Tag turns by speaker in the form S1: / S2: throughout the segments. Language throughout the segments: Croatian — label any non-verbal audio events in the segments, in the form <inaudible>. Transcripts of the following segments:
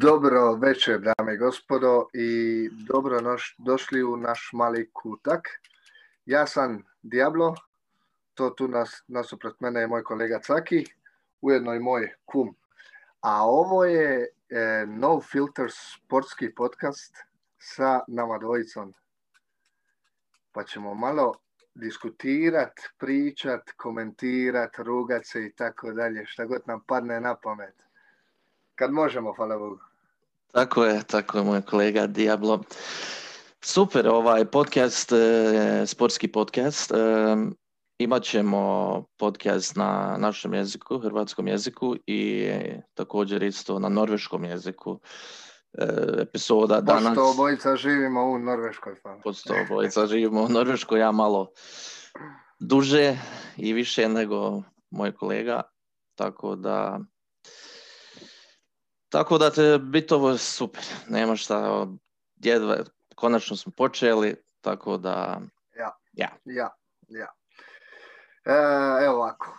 S1: Dobro večer, dame i gospodo, i dobro došli u naš mali kutak. Ja sam Diablo, to tu nas, nasuprot mene je moj kolega Caki, ujedno i moj kum. A ovo je e, No Filter sportski podcast sa nama dvojicom. Pa ćemo malo diskutirat, pričat, komentirat, rugat se i tako dalje, šta god nam padne na pamet. Kad možemo, hvala Bogu.
S2: Tako je, tako je moj kolega Diablo. Super, ovaj podcast, e, sportski podcast. E, imat ćemo podcast na našem jeziku, hrvatskom jeziku i također isto na norveškom jeziku. E, epizoda danas...
S1: Pošto obojica živimo u Norveškoj.
S2: Pošto obojica živimo u Norveškoj, ja malo duže i više nego moj kolega. Tako da tako da te biti ovo super, nema šta, jedva, konačno smo počeli, tako da...
S1: Ja,
S2: ja,
S1: ja. ja. E, evo ovako,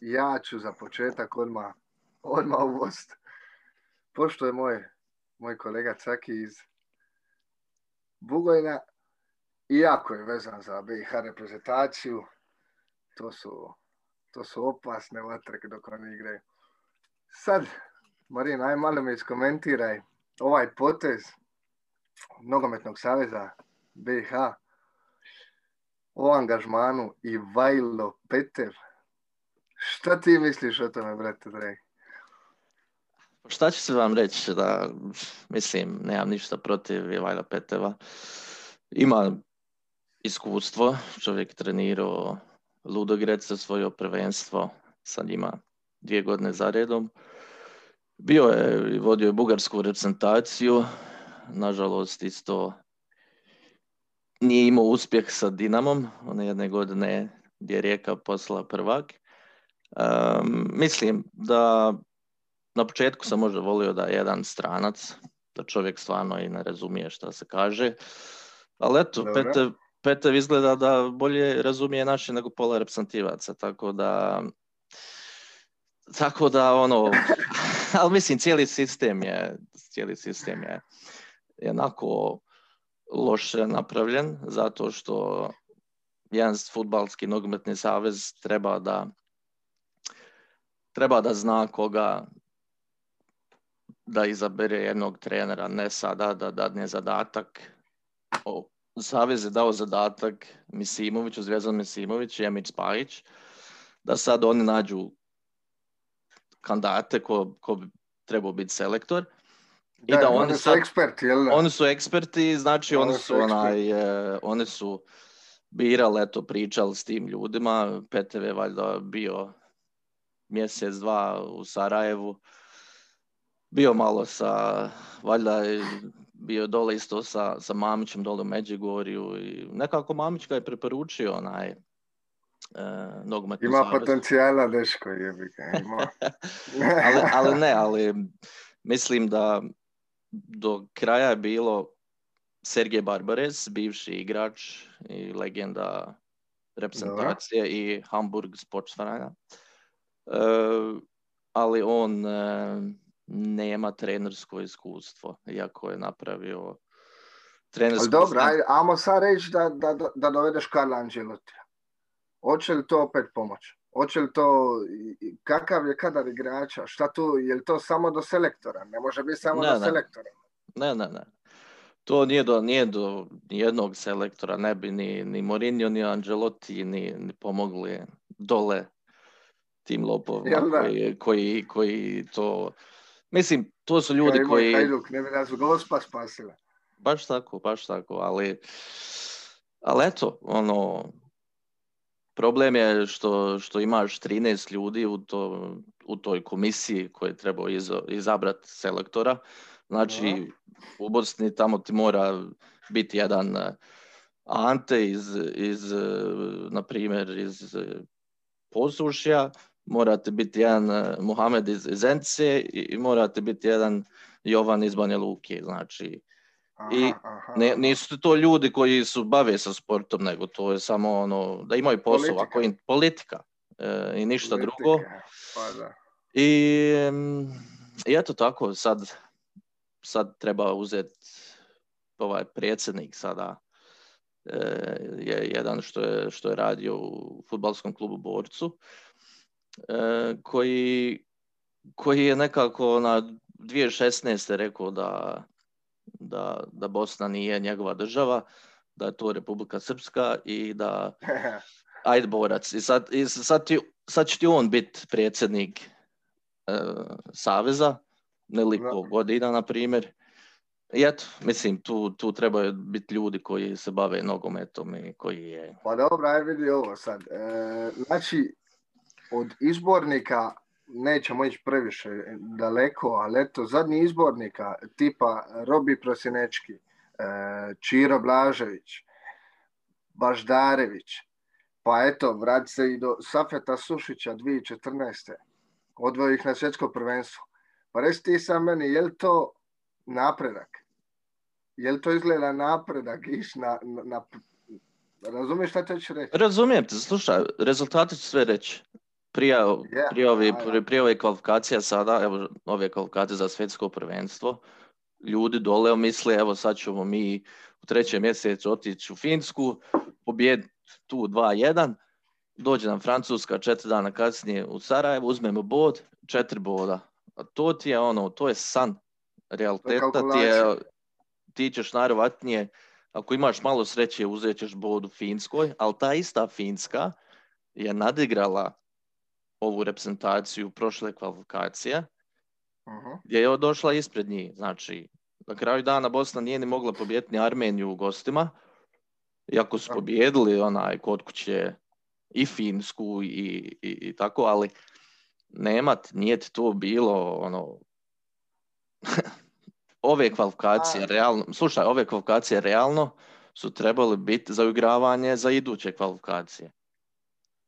S1: ja ću za početak odmah, odmah uvost. Pošto je moj, moj kolega Caki iz Bugojna, iako je vezan za BiH reprezentaciju, to su, to su opasne vatre dok oni igraju. Sad, Marina, aj malo mi iskomentiraj ovaj potez Nogometnog saveza BiH o angažmanu i Vajlo Peter. Šta ti misliš o tome, brate, dragi?
S2: Šta ću se vam reći da, mislim, nemam ništa protiv Ivajla Peteva. Ima iskustvo, čovjek trenirao Ludogrec za svoje prvenstvo, sad njima dvije godine za redom. Bio je i vodio je bugarsku reprezentaciju, nažalost isto nije imao uspjeh sa Dinamom, one jedne godine gdje je Rijeka poslala prvak. mislim da na početku sam možda volio da je jedan stranac, da čovjek stvarno i ne razumije šta se kaže, ali eto, Petev, Petev izgleda da bolje razumije naše nego pola reprezentativaca, tako da tako da ono <laughs> ali mislim cijeli sistem je cijeli sistem je jednako loše napravljen zato što jedan futbalski nogometni savez treba da treba da zna koga da izabere jednog trenera, ne sada da dadne zadatak. O, Savez je dao zadatak Misimoviću, Zvezdan Misimović i Emić Spajić, da sad oni nađu kandidate ko, ko bi trebao biti selektor.
S1: I da, oni, su eksperti, jel
S2: Oni su eksperti, znači oni, su, onaj, e, oni su birali, eto, pričali s tim ljudima. PTV je valjda bio mjesec, dva u Sarajevu. Bio malo sa, valjda bio dole isto sa, sa Mamićem dole u Međugorju i nekako Mamić ga je preporučio onaj,
S1: uh, Ima potencijala, deško je. Ima. <laughs>
S2: ali, ali ne, ali mislim da do kraja je bilo Sergej Barbares, bivši igrač i legenda reprezentacije i Hamburg Sportsvereina. Uh, ali on uh, nema trenersko iskustvo, iako je napravio trenersko...
S1: Ali dobro, ajmo amo sad reći da, da, da dovedeš Karla Angelotti. Hoće li to opet pomoć? Hoće li to, kakav je kadar igrača? Šta tu, je li to samo do selektora? Ne može biti samo do selektora.
S2: Ne, ne, ne. To nije do, nije do jednog selektora, ne bi ni, ni Mourinho, ni Angelotti ni, ni pomogli dole tim lopovima koji, koji, koji to... Mislim, to su ljudi koji...
S1: Hajduk, ne bi nas gospa spasila.
S2: Baš tako, baš tako, ali... Ali eto, ono, Problem je što, što imaš 13 ljudi u, to, u toj komisiji koje treba izabrati selektora. Znači, u Bosni tamo ti mora biti jedan eh, Ante iz, iz eh, na primjer, iz eh, Posušja, morate biti jedan Muhamed iz, iz Ence i morate biti jedan Jovan iz Banja Luke. Znači, i ne, nisu to ljudi koji su bave sa sportom, nego to je samo ono, da imaju posao, politika, ako im, politika e, i ništa drugo.
S1: Pa da.
S2: I, I eto tako, sad sad treba uzeti ovaj predsjednik sada e, je jedan što je, što je radio u futbalskom klubu Borcu e, koji, koji je nekako na 2016. rekao da, da, da Bosna nije njegova država, da je to Republika Srpska i da <laughs> ajde borac. I sad, i sad, ti, sad će ti on biti predsjednik e, Saveza, neliko godina, na primjer. I eto, mislim, tu, tu trebaju biti ljudi koji se bave nogometom i koji je...
S1: Pa dobro, aj vidi ovo sad. E, znači, od izbornika nećemo ići previše daleko, ali eto, zadnji izbornika tipa Robi Prosinečki, e, Čiro Blažević, Baždarević, pa eto, vrati se i do Safeta Sušića 2014. Odvoji ih na svjetsko prvenstvo. Pa reci ti sam meni, je li to napredak? Je li to izgleda napredak iš na, na, Razumiješ šta ću reći?
S2: Razumijem te, slušaj, rezultati ću sve reći. Prije, prije, ove, prije ove kvalifikacije sada, evo ove kvalifikacije za svjetsko prvenstvo, ljudi dole misle, evo sad ćemo mi u trećem mjesecu otići u Finsku, pobijed tu 2-1, dođe nam Francuska četiri dana kasnije u Sarajevo, uzmemo bod, četiri boda. A to ti je ono, to je san. Realiteta ti je, ti ćeš najvjerojatnije, ako imaš malo sreće, uzet ćeš bod u Finskoj, ali ta ista Finska je nadigrala ovu reprezentaciju prošle kvalifikacije, uh gdje je došla ispred njih. Znači, na kraju dana Bosna nije ni mogla pobijediti Armeniju u gostima, iako su pobijedili onaj kod kuće i Finsku i, i, i tako, ali nemat, nije ti to bilo ono <laughs> ove kvalifikacije realno, slušaj, ove kvalifikacije realno su trebali biti za uigravanje za iduće kvalifikacije.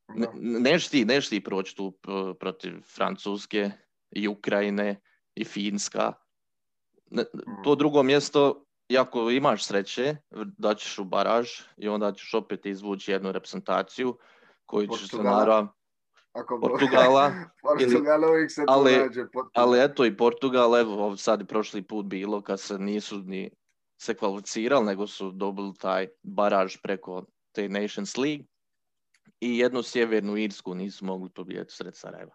S2: Ne, neš ti, neš ti proći tu protiv Francuske i Ukrajine i Finska. to drugo mjesto, ako imaš sreće, da ćeš u baraž i onda ćeš opet izvući jednu reprezentaciju koju ćeš se naravno ako Portugala. <laughs>
S1: se
S2: ali, ali eto i Portugal, evo sad i prošli put bilo kad se nisu ni se kvalificirali, nego su dobili taj baraž preko te Nations League i jednu sjevernu Irsku nisu mogli pobijeti sred Sarajeva.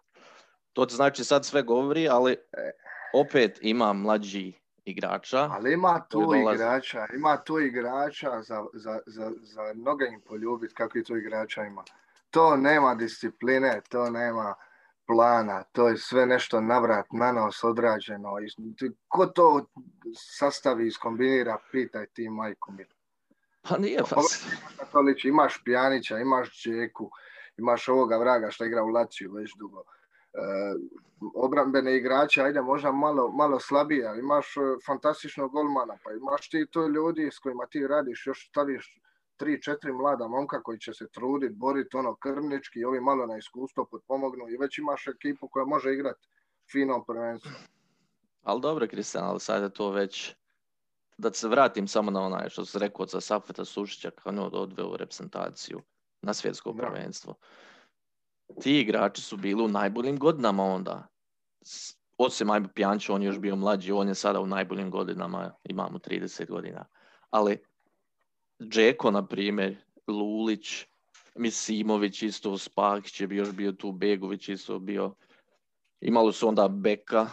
S2: To znači sad sve govori, ali e. opet ima mlađi igrača.
S1: Ali ima tu igrača, ima tu igrača za, za, za, za mnoga im poljubiti kakvi tu igrača ima to nema discipline, to nema plana, to je sve nešto navrat na nos odrađeno. Ko to sastavi, iskombinira, pitaj ti majku mi.
S2: Pa nije
S1: pa. Imaš Pjanića, imaš Čeku, imaš ovoga vraga što igra u Laciju već dugo. E, obrambene igrače, ajde možda malo, malo slabije, ali imaš e, fantastičnog golmana, pa imaš ti to ljudi s kojima ti radiš, još staviš tri, četiri mlada momka koji će se truditi, boriti ono krvnički ovi malo na iskustvo potpomognu i već imaš ekipu koja može igrati fino prvenstvo.
S2: Ali dobro, Kristijan, ali sad je to već da se vratim samo na onaj što se rekao za Safeta Sušića ono odveo reprezentaciju na svjetsko prvenstvo. Ti igrači su bili u najboljim godinama onda. Osim Ajbu Pjančo, on je još bio mlađi, on je sada u najboljim godinama, imamo 30 godina. Ali Džeko, na primjer, Lulić, Misimović isto, Spakić je bio, još bio tu, Begović isto bio. Imali su onda Beka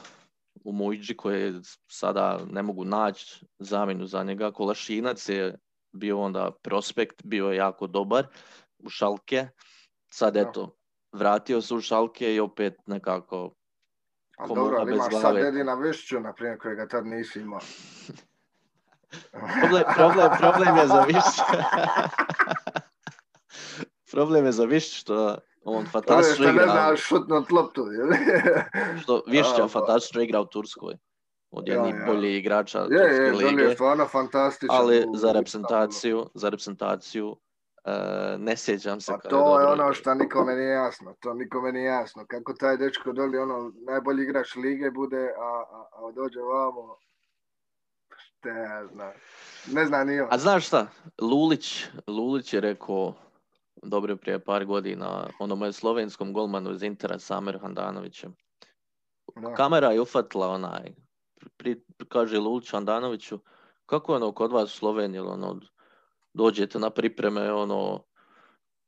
S2: у Мојджи, кој сада не могу најд замену за него, Колашинац е био онда проспект, био јако добар у Шалке. Сад да. ето, вратио се у Шалке и опет некако
S1: А добро, али имаш сад Дедина Вишчо, например, кој га тад не си
S2: имал. проблем, проблем, проблем е за Вишчо. <laughs> проблем е за Вишчо, што on fantastično igra.
S1: Ne zna šutnut loptu. <laughs>
S2: što Višća fantastično igra u Turskoj. Od jednih ja, boljih igrača
S1: je, Turske je, lige. Je, stvarno fantastičan.
S2: Ali za reprezentaciju, za reprezentaciju uh, ne sjećam se.
S1: Pa to je, je ono što nikome nije jasno. To nikome nije jasno. Kako taj dečko doli ono najbolji igrač lige bude, a, a, a dođe ovamo ne znam. Ne znam ni on.
S2: A znaš šta? Lulić, Lulić je rekao dobro prije par godina onom je slovenskom golmanu iz Intera Samer Handanovićem. Kamera je ufatila onaj pri, kaže Lulić Andanoviću, kako je ono kod vas u Sloveniji, ono, dođete na pripreme, ono,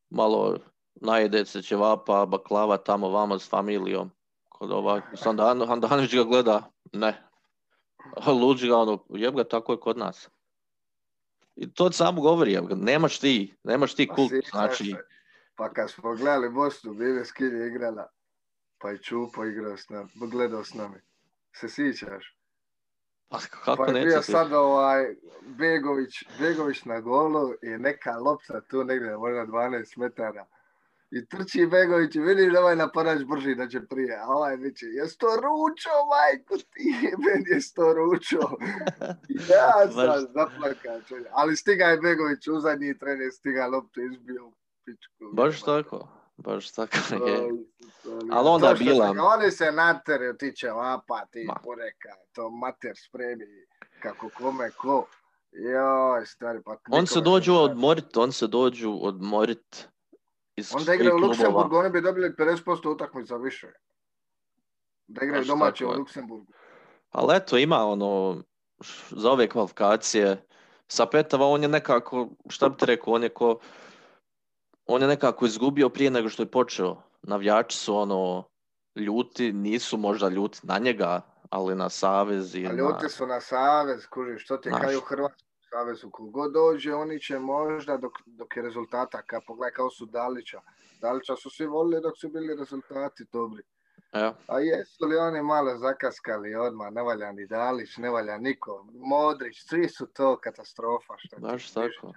S2: malo najede se ćevapa, baklava tamo vama s familijom. Kod ova, Andanović ga gleda, ne. Lulić ga ono, jeb ga, tako je kod nas. I to samo govori, nemaš ti, nemaš ti pa kult, znači...
S1: Pa kad smo gledali Bosnu, bili skinje igrala, pa i Čupo igrao s nama, gledao s nami. Se sjećaš?
S2: Pa kako
S1: pa je bio sad ovaj Begović, Begović na golu i neka lopta tu negdje, možda 12 metara. I trči Begović i vidiš da ovaj napadač brži da će prije. A ovaj viće, jes to ručo, majko ti, <laughs> meni je to ručo. <laughs> ja sam zaplakao. Ali stiga je Begović u zadnji trener, stiga loptu izbio pičku.
S2: Baš tako, baš tako je. Ali onda je bila...
S1: Oni se natere, ti će vapa, ti poreka, to mater spremi, kako kome ko. Joj, stari, pa...
S2: On se dođu odmorit, on se dođu odmorit
S1: iz Onda igra u Luksemburgu, oni bi dobili 50% utakmica više. Da igraju domaći u Luksemburgu.
S2: Ali eto, ima ono, za ove kvalifikacije, sa Petava on je nekako, šta bi ti rekao, on je ko, on je nekako izgubio prije nego što je počeo. Navijači su ono ljuti, nisu možda ljuti na njega, ali na savez i
S1: A ljuti su na savez, kuži, što ti kao u Hrvatskoj savezu, kogod dođe, oni će možda dok, dok je rezultata, kad pogledaj kao su Dalića. Dalića su svi volili dok su bili rezultati dobri.
S2: Ja.
S1: A jesu li oni malo zakaskali odmah, ne valja ni Dalić, ne valja niko. Modrić, svi su to katastrofa. Što
S2: Baš tako.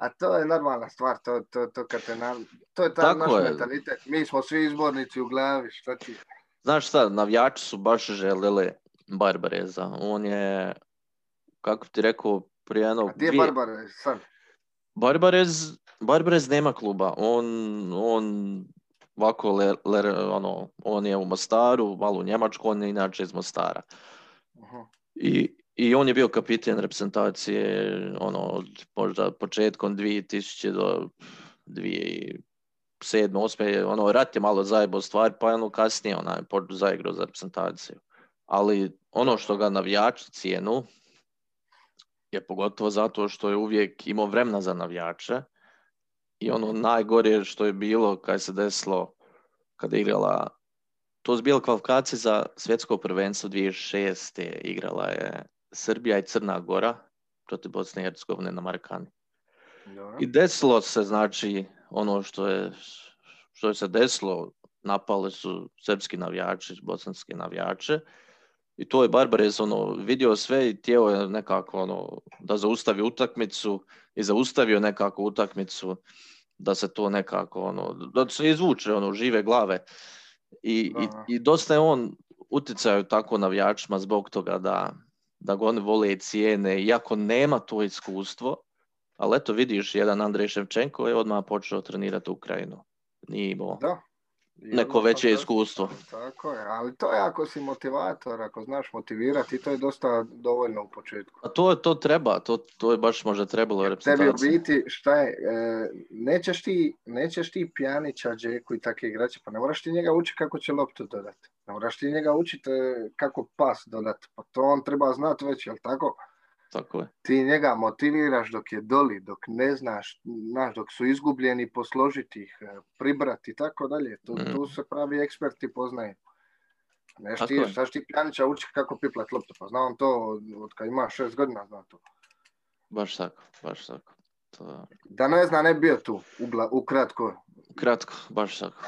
S1: A to je normalna stvar, to, to, to, kad te na, to je taj naš mentalitet. Mi smo svi izbornici u glavi, šta ti...
S2: Znaš šta, navijači su baš želeli Barbareza. On je, kako ti rekao, prije jedno...
S1: A gdje je Barbarez sad?
S2: Barbarez, Barbarez nema kluba. On, on ovako, le, le, ono, on je u Mostaru, malo u Njemačku, on je inače iz Mostara. Uh-huh. I i on je bio kapiten reprezentacije ono, od možda početkom 2000 do 2007. 2008. Ono, rat je malo zajebao stvar, pa ono kasnije onaj zaigrao za reprezentaciju. Ali ono što ga navijači cijenu je pogotovo zato što je uvijek imao vremena za navijače i ono najgore što je bilo kad se desilo kada je igrala to je bilo kvalifikacije za svjetsko prvenstvo 2006. igrala je Srbija i Crna Gora protiv Bosne i Hercegovine na Markani. I desilo se, znači, ono što je, što je se desilo, napali su srpski navijači, bosanski navijače, i to je Barbares ono, vidio sve i tijelo je nekako ono, da zaustavi utakmicu i zaustavio nekako utakmicu da se to nekako ono, da se izvuče ono, žive glave. I, i, i dosta je on utjecaju tako navijačima zbog toga da, da ga oni vole i cijene, iako nema to iskustvo, ali eto vidiš, jedan Andrej Ševčenko je odmah počeo trenirati Ukrajinu. Nije imao
S1: da.
S2: Neko veće iskustvo.
S1: Tako je, ali to je ako si motivator, ako znaš motivirati, to je dosta dovoljno u početku.
S2: A to, to treba, to, to je baš možda trebalo
S1: Tebi u biti, šta je, e, nećeš, ti, nećeš ti Pjanića, Džeku i takve igrače, pa ne moraš ti njega učiti kako će loptu dodati. Ne moraš ti njega učiti e, kako pas dodati, pa to on treba znati već, jel tako?
S2: Tako je.
S1: Ti njega motiviraš dok je doli, dok ne znaš, znaš dok su izgubljeni, posložiti ih, e, pribrati i tako dalje. Tu, mm. tu se pravi eksperti poznaje. Neš ti, znaš ti Pjanića uči kako piplat loptu, pa znam to od kad ima šest godina, zna to.
S2: Baš tako, baš tako. To...
S1: Da ne zna, ne bio tu, ugla, ukratko.
S2: Ukratko, baš tako.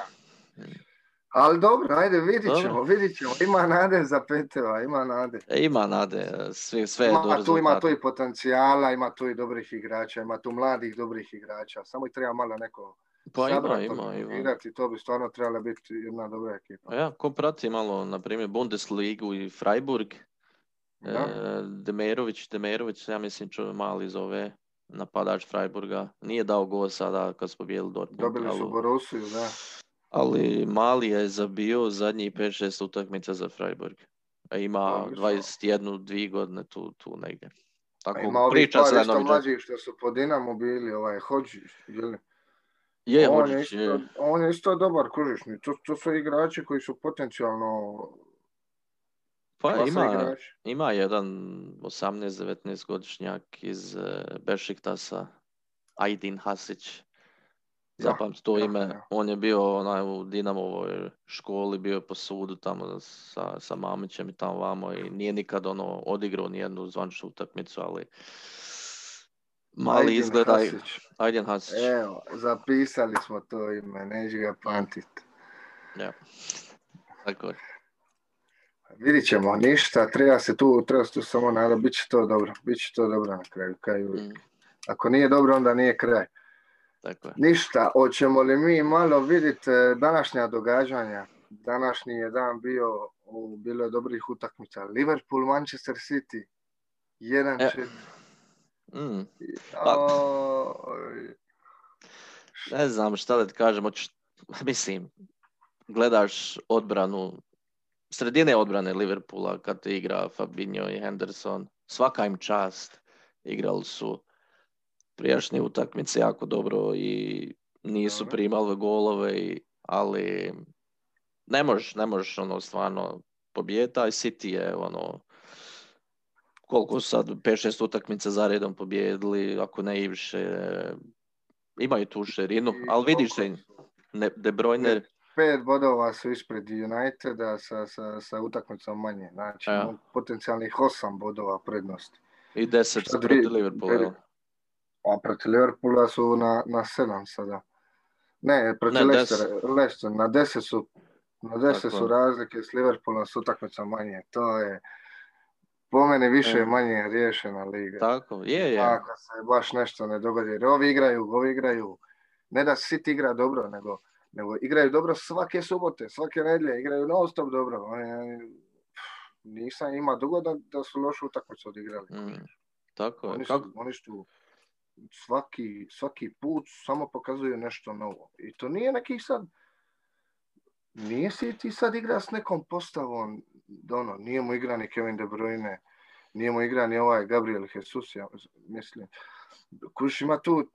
S1: Ali dobro, ajde, vidit ćemo, vidit ćemo. Ima nade za Peteva, ima nade.
S2: E, ima nade, sve, sve
S1: ima, do tu, Ima tu i potencijala, ima tu i dobrih igrača, ima tu mladih dobrih igrača. Samo i treba malo neko
S2: pa ima, ima, ima.
S1: to bi stvarno trebala biti jedna dobra ekipa.
S2: Ja, ko prati malo, na primjer, Bundesligu i Freiburg, e, Demerović, Demerović, ja mislim čo mali zove napadač Freiburga. Nije dao gol sada kad smo bijeli Dortmund.
S1: Dobili su Borussiju, da
S2: ali Mali je zabio zadnji 5-6 utakmica za Freiburg. A ima 21 dvije godine tu, tu negdje.
S1: Tako, ima priča se što mlađi što su po Dinamo bili, ovaj Hođi, ili?
S2: Je,
S1: on,
S2: Hođić,
S1: je isto, on je isto dobar kužišni. To, to su igrači koji su potencijalno
S2: Pa ima, ima jedan 18-19 godišnjak iz eh, Bešiktasa, Aydin Hasić.
S1: Ja,
S2: Zapamti to
S1: ja,
S2: ime.
S1: ja.
S2: On je bio onaj u Dinamovoj školi, bio je po sudu tamo sa, sa Mamićem i tamo vamo i nije nikad ono odigrao ni jednu zvančnu utakmicu, ali mali
S1: Aydin
S2: izgleda
S1: Hasić. Evo, zapisali smo to ime, neću ga pamtit.
S2: Ja. Tako je.
S1: Vidit ćemo, ništa, treba se tu, treba se tu samo nada, bit će to dobro, bit će to dobro na kraju. kraju.
S2: Mm,
S1: Ako nije dobro, onda nije kraj.
S2: Tako je.
S1: Ništa, hoćemo li mi malo vidjeti e, današnja događanja? Današnji je dan bio, u- bilo je dobrih utakmica. Liverpool, Manchester City, 1-4.
S2: Mm. Pa- Ne znam šta da ti kažem, <laughs> mislim, gledaš odbranu, sredine odbrane Liverpoola kad igra Fabinho i Henderson, svaka im čast, igrali su prijašnje utakmice jako dobro i nisu
S1: Dobro.
S2: primali golove, i- ali ne možeš, ne možeš ono stvarno pobijediti, a City je ono koliko sad 5-6 utakmica za redom pobijedili, ako ne i više, imaju tu širinu, ali vidiš
S1: su?
S2: ne, De Bruyne,
S1: Pet bodova su ispred Uniteda sa, sa, sa utakmicom manje. Znači,
S2: Ja.
S1: potencijalnih osam bodova prednosti.
S2: i 10
S1: Šta
S2: protiv
S1: dvi-
S2: Liverpoola.
S1: A protiv Liverpoola su na, na sedam sada. Ne, protiv
S2: Ne,
S1: Leicester, na deset su, na deset
S2: Tako
S1: su
S2: je.
S1: razlike s Liverpoolom s utakmicom manje. To je, po meni više
S2: E.
S1: manje riješena liga.
S2: Tako, je, je.
S1: Ako se baš nešto ne dogodi. Jer ovi igraju, ovi igraju. Ne da City igra dobro, nego, nego igraju dobro svake subote, svake nedjelje. Igraju non stop dobro. Nisam ima dugo da, da su lošu utakmicu odigrali.
S2: Mm, tako je.
S1: Oni
S2: Kako,
S1: su, oni su svaki, svaki put samo pokazuju nešto novo. I to nije neki sad, nije si ti sad igra s nekom postavom, ono, nije mu igra ni Kevin De Bruyne, nije mu igra ni ovaj Gabriel Jesus, ja mislim. Kuš ima tu,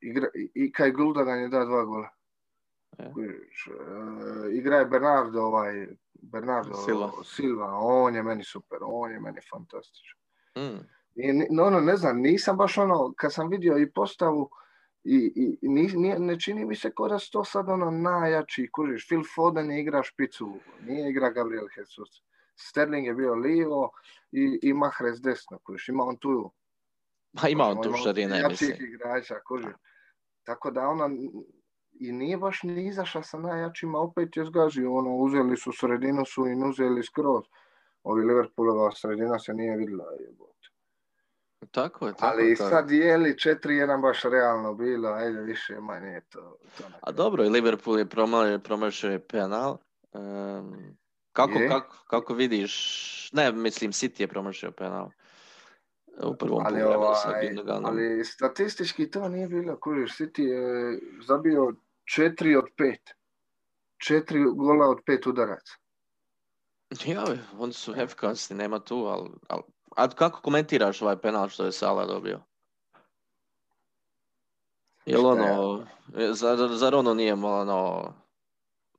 S1: igra, i kaj Guldagan je da dva gola.
S2: E.
S1: E, igra je Bernardo, ovaj, Bernardo
S2: Silva.
S1: Silva, on je meni super, on je meni fantastičan.
S2: mm,
S1: I, no, ono, ne znam, nisam baš ono, kad sam vidio i postavu, i, i i ni- nije- ne čini mi se kao da to sad ono najjači, kužiš, Phil Foden je igra špicu, nije igra Gabriel Jesus. Sterling je bio livo i, i Mahrez desno, kužiš, ima on tu,
S2: pa ima on tu šarine,
S1: jačih
S2: mislim.
S1: igrača, kužiš. Tako da ono, i nije baš ni izašla sa najjačima, opet je zgazio, ono, uzeli su sredinu su im uzeli skroz. Ovi Liverpoolova sredina se nije vidjela, jebote.
S2: Tako je, tako
S1: Ali
S2: tako.
S1: sad je li 4-1 baš realno bilo, ajde više manje je to. to
S2: A dobro, i Liverpool je promašio, je penal. Em, kako,
S1: Je.
S2: kako, kako vidiš, ne, mislim, City je promašio penal u prvom
S1: ali, ovaj, ali statistički to nije bilo, kužiš, City je zabio 4 od 5. 4 gola od 5 udaraca. <laughs>
S2: Ja, oni su efikasni, nema tu, ali, ali... A kako komentiraš ovaj penal što je Sala dobio? Jel ono, zar, zar ono nije malo ono,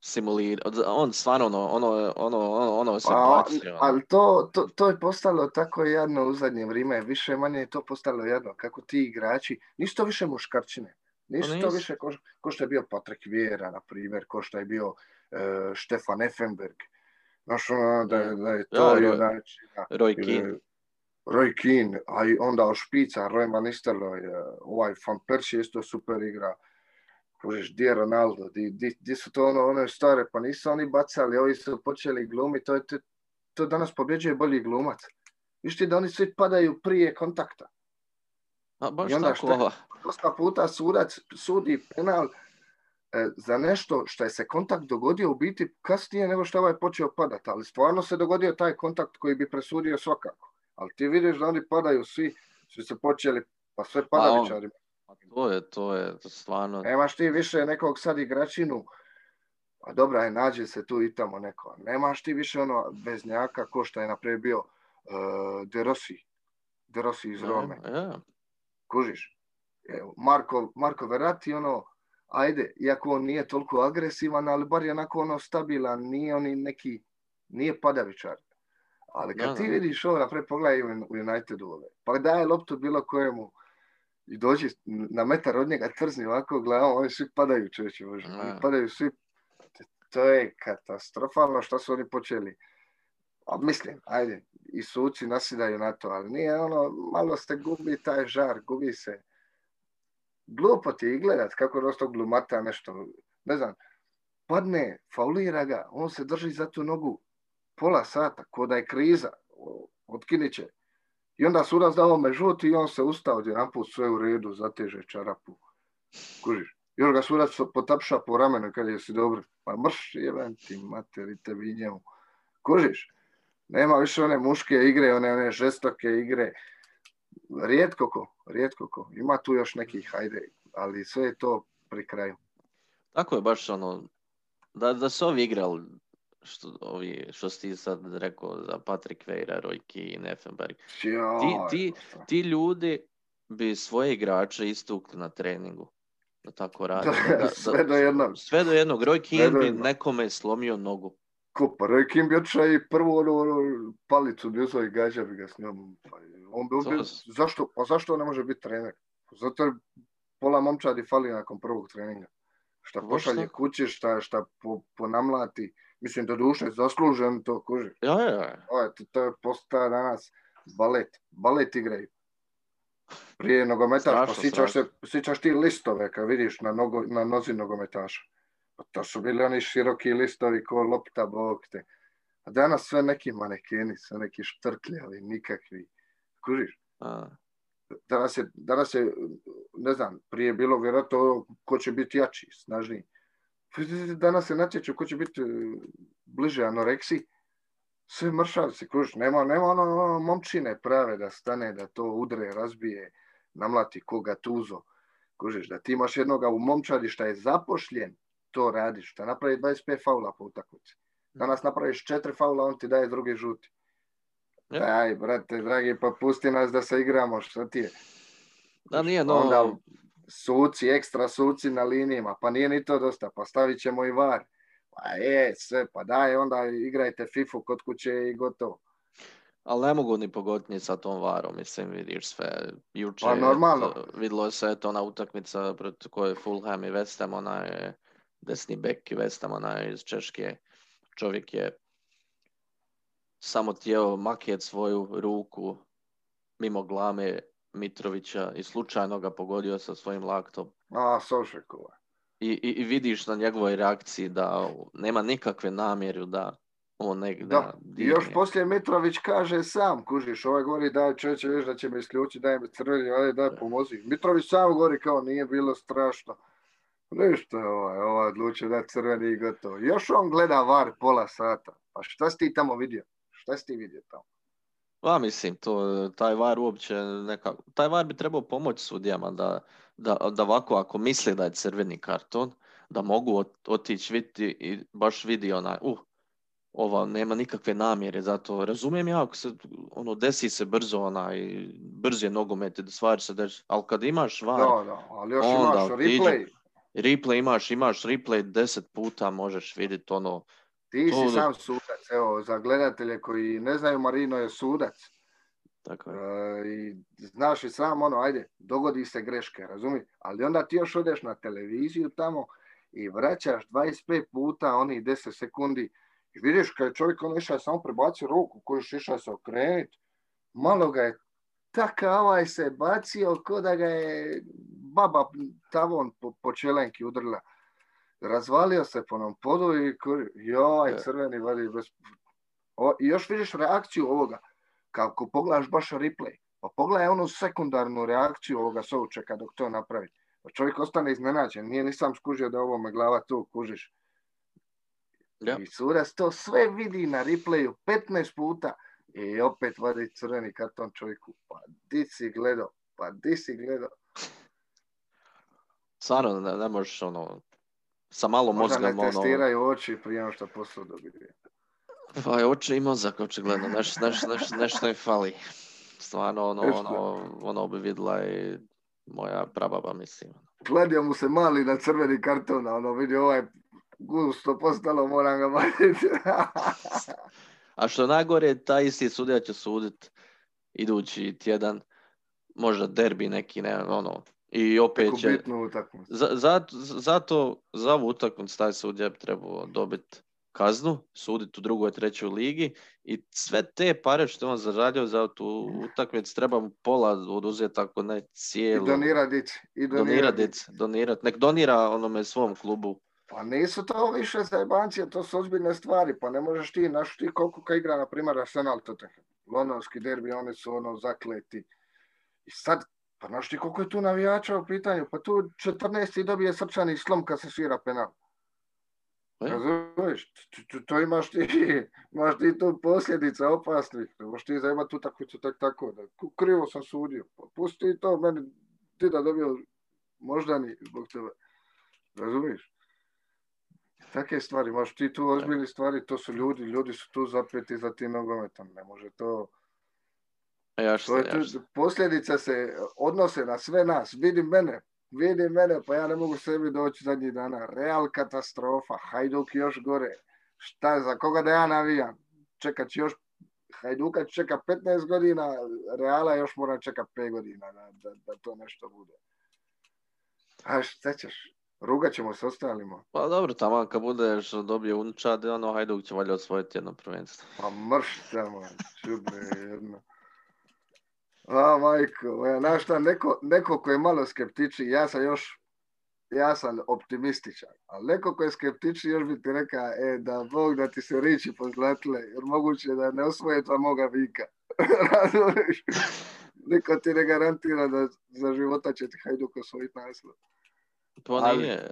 S2: simulirao, on stvarno ono, ono, ono, ono, ono se
S1: Pa, ali to, to, to je postalo tako jadno u zadnje vrijeme, više manje je to postalo jadno, kako ti igrači, nisu to više muškarčine, nisu
S2: Pa
S1: to
S2: nisu.
S1: više ko, ko što je bio Patrik Vieira, na primjer, ko što je bio e, Štefan Effenberg, znaš ono, da, da je to,
S2: Ja, Roy- Roy Keane.
S1: Roy Keane, a i onda špica, Roy Van Nistelrooy, e, ovaj Van Persie isto super igra, Kužiš, di je Ronaldo, di, di, di su to ono, one stare, pa nisu oni bacali, ovi su počeli glumiti, to, je, to, to danas pobjeđuje bolji glumac. Viš ti da oni svi padaju prije kontakta.
S2: A baš
S1: I onda
S2: tako,
S1: šta? Dosta puta sudac sudi penal e, za nešto što je se kontakt dogodio u biti kasnije nego što je ovaj počeo padati, ali stvarno se dogodio taj kontakt koji bi presudio svakako. Ali ti vidiš da oni padaju svi, svi su počeli, pa sve padavičari.
S2: A to je, to je to stvarno...
S1: Nemaš ti više nekog sad igračinu, a dobra je, nađe se tu i tamo neko. Nemaš ti više ono veznjaka ko što je naprijed bio uh, De Rossi. De Rossi iz Rome.
S2: Ja,
S1: Kužiš? Evo, Marko, Marko Verratti, ono, ajde, iako on nije toliko agresivan, ali bar je onako ono stabilan, nije oni neki, nije padavičar. Ali kad
S2: Da,
S1: ti
S2: da.
S1: vidiš ovo, naprijed pogledaj u u Unitedu ove, pa daje loptu bilo kojemu i dođi na metar od njega trzni ovako glavom, oni svi padaju čovječe Bože, oni
S2: Da.
S1: padaju svi, to je katastrofalno što su oni počeli. A mislim, ajde, i suci nasidaju na to, ali nije ono, malo ste gubi taj žar, gubi se. Glupo ti i gledat kako dosta glumata nešto, ne znam, padne, faulira ga, on se drži za tu nogu pola sata, ko da je kriza, otkinit će. I onda sudac da ovome žuti i on se ustao jedanput sve u redu, zateže čarapu. Kužiš. Još ga sudac potapša po ramenu kad je si dobro. Pa mrš, jebem ti materi tebi i njemu. Kužiš. Nema više one muške igre, one, one žestoke igre. Rijetko ko, rijetko ko. Ima tu još nekih, hajde, ali sve je to pri kraju.
S2: Tako je baš ono, da, da su ovi igrali, što, ovi, što si ti sad rekao za Patrick Vieira, Roy Keane, Effenberg,
S1: Joj,
S2: ti- ti ljudi bi svoje igrače istukli na treningu. Da tako rade. Da- da- <laughs>
S1: sve do jednog.
S2: Sve do jednog. Roy Keane bi nekome slomio nogu.
S1: Ko, pa Roy Kim bi otišao i prvu onu, onu palicu bi uzeo i gađa bi ga s njom. Pa, on bi
S2: To
S1: ubio,
S2: s-
S1: zašto, pa zašto on ne može biti trener? Zato jer pola momčadi fali nakon prvog treninga. Šta
S2: Pa
S1: pošalje kući, šta, šta po, ponamlati. Mislim, do duše, zaslužen to kuži.
S2: Ja, ja, ja.
S1: Ovo to, to je postaje danas balet. Balet igraju. Prije nogometaš, pa sjećaš, se, sjećaš ti listove kad vidiš na, nogo, na nozi nogometaša. Pa to su bili oni široki listovi ko lopta bog te. A danas sve neki manekeni, sve neki štrkljavi, nikakvi. Kužiš?
S2: A,
S1: Danas je, danas je, ne znam, prije je bilo vjerojatno ko će biti jači, snažniji. Danas se natječu ko će biti e, bliže anoreksiji. Sve mršavci, kužiš, nema, nema ono, ono momčine prave da stane, da to udre, razbije, namlati koga tuzo. Kužiš, da ti imaš jednoga u momčadi šta je zapošljen, to radiš, šta napravi 25 faula po utakmici. Danas napraviš četiri faula, on ti daje drugi žuti.
S2: Ja.
S1: Aj, brate, dragi, pa pusti nas da se igramo, šta ti je?
S2: da nije, no,
S1: Onda suci, ekstra suci na linijima, pa nije ni to dosta, pa stavit ćemo i var. Pa je, sve, pa daj, onda igrajte FIFU kod kuće i gotovo.
S2: ali ne mogu ni pogoditi sa tom varom, mislim, vidiš sve. Juče,
S1: Pa normalno.
S2: to- vidjelo se eto ona utakmica protiv koje je Fulham i West Ham, ona je desni bek i West Ham, ona je iz Češke. Čovjek je samo htio maket svoju ruku mimo glame Mitrovića i slučajno ga pogodio sa svojim laktom.
S1: A, Sošekova.
S2: I, i, i vidiš na njegovoj reakciji da nema nikakve namjeru da on negdje
S1: Da, i još poslije Mitrović kaže sam, kužiš, ovaj govori daj čovječe, viš da će me isključiti, daj mi crveni, ajde daj pomozi. Mitrović sam govori kao nije bilo strašno. Ništa, ovaj, ovaj odlučio da crveni i gotovo. Još on gleda var pola sata. Pa šta si ti tamo vidio? Šta si ti vidio tamo?
S2: Pa mislim, to, taj VAR uopće neka, taj VAR bi trebao pomoći sudijama da, da, da ovako ako misle da je crveni karton, da mogu ot- otići vidjeti i baš vidi onaj, uh, ova nema nikakve namjere, zato razumijem ja ako se ono desi se brzo onaj, brz je nogomet i da stvari se desi, ali kad imaš VAR,
S1: Da, da, ali još
S2: Onda
S1: imaš replay.
S2: replay imaš, imaš replay deset puta možeš vidjeti ono,
S1: Ti si sam sudac, evo, za gledatelje koji ne znaju, Marino je sudac.
S2: tako je.
S1: E, I znaš i sam ono, ajde, dogodi se greške, razumiješ? Ali onda ti još odeš na televiziju tamo i vraćaš 25 puta onih 10 sekundi i vidiš kad je čovjek ono išao samo prebacio ruku koju je išao se okrenut, malo ga je taka ovaj se bacio ko da ga je baba tavon po, po čelenki udrla. Razvalio se po nam podu i kur- joj,
S2: Je.
S1: crveni vadi bez... O, I još vidiš reakciju ovoga, kako pogledaš baš replay, pa pogledaj onu sekundarnu reakciju ovoga Součeka dok to napravi. Pa čovjek ostane iznenađen, nije nisam skužio da ovo me glava tu kužiš.
S2: Ja.
S1: I sudac to sve vidi na replayu 15 puta i opet vadi crveni karton čovjeku. Pa di si gledao? Pa di si gledao?
S2: Stvarno ne, ne možeš ono, sa malo
S1: Možda
S2: mozga
S1: ne
S2: ono,
S1: testiraju oči prije nego što posao dobije.
S2: Pa je oči i mozak, očigledno, neš, neš, neš, nešto im fali. Stvarno, ono, ono, ono bi vidjela i moja prababa, mislim.
S1: Kladio mu se mali na crveni karton, a ono vidi ovaj gusto postalo, moram ga vaditi.
S2: A što najgore, taj isti sudija će sudit idući tjedan, možda derbi neki, ne, ono, i opet će... Za, zato, zato za ovu utakmicu taj sudija bi trebao dobiti kaznu, suditi u drugoj, trećoj ligi i sve te pare što on zaradio za tu utakmicu treba mu pola oduzeti ako ne cijelo.
S1: I donirati. I
S2: donirati. Donirati. Nek donira onome svom klubu.
S1: Pa nisu to više zajebancije, to su ozbiljne stvari. Pa ne možeš ti, naš ti koliko ka igra, na primjer, Arsenal Tottenham. Londonski derbi, oni su ono zakleti. I sad, pa znaš ti koliko je tu navijača u pitanju? Pa tu 14. dobije srčani slom kad se svira penal. Razumiješ? To imaš ti, <laughs> imaš ti tu posljedica opasnih. Ne možeš ti zajebati utakmicu tak tako. Da, krivo sam sudio. Pa pusti to meni, ti da dobio moždani zbog tebe. Razumiješ? Takve stvari, možeš ti tu ozbiljni stvari, to su ljudi, ljudi su tu zapeti za tim nogometom. Ne može to...
S2: Ja što,
S1: posljedica se odnose na sve nas. Vidi mene, vidi mene, pa ja ne mogu sebi doći zadnjih dana. Real katastrofa, Hajduk još gore. Šta, za koga da ja navijam? Čekat će još, Hajduka čeka 15 godina, Reala još mora čekati 5 godina da, da, da to nešto bude. A šta ćeš? Rugat ćemo s ostalima.
S2: Pa dobro, tamo kad budeš dobije unčad, ono Hajduk će valjda osvojiti jedno prvenstvo.
S1: Pa mrš tamo, čubre jedno. A, majko, ja, znaš šta, neko, neko ko je malo skeptiči, ja sam još, ja sam optimističan, ali neko ko je skeptični još bi ti rekao, e, da Bog da ti se riči pozlatile, jer moguće da ne osvoje tva moga vika. <laughs> Niko ti ne garantira da za života će ti Hajduk osvojiti naslov.
S2: To nije.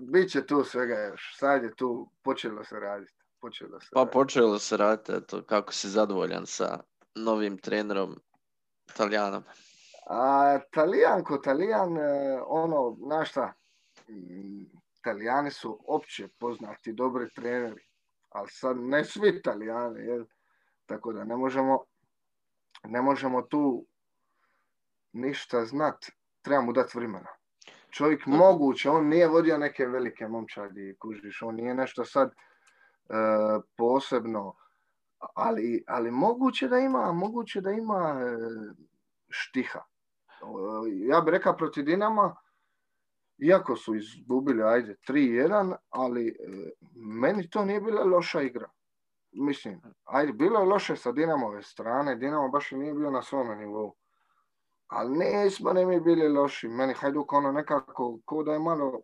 S1: Biće tu svega još. Sad je tu počelo se raditi. Počelo se
S2: pa raditi. počelo se raditi. Eto, kako si zadovoljan sa novim trenerom Talijanom?
S1: A, talijan ko talijan, e, ono, znaš šta, Talijani su opće poznati dobri treneri, ali sad ne svi Talijani, jel? tako da ne možemo, ne možemo tu ništa znat, trebamo dati vremena. Čovjek moguće, on nije vodio neke velike momčadi, kužiš, on nije nešto sad e, posebno, ali, ali moguće da ima, moguće da ima e, štiha. Ja bih rekao protiv Dinama, iako su izgubili, ajde, 3-1, ali e, meni to nije bila loša igra. Mislim, ajde, bilo je loše sa Dinamove strane, Dinamo baš nije bio na svome nivou. Ali nismo ne mi bili loši. Meni Hajduk ono nekako, ko da je malo,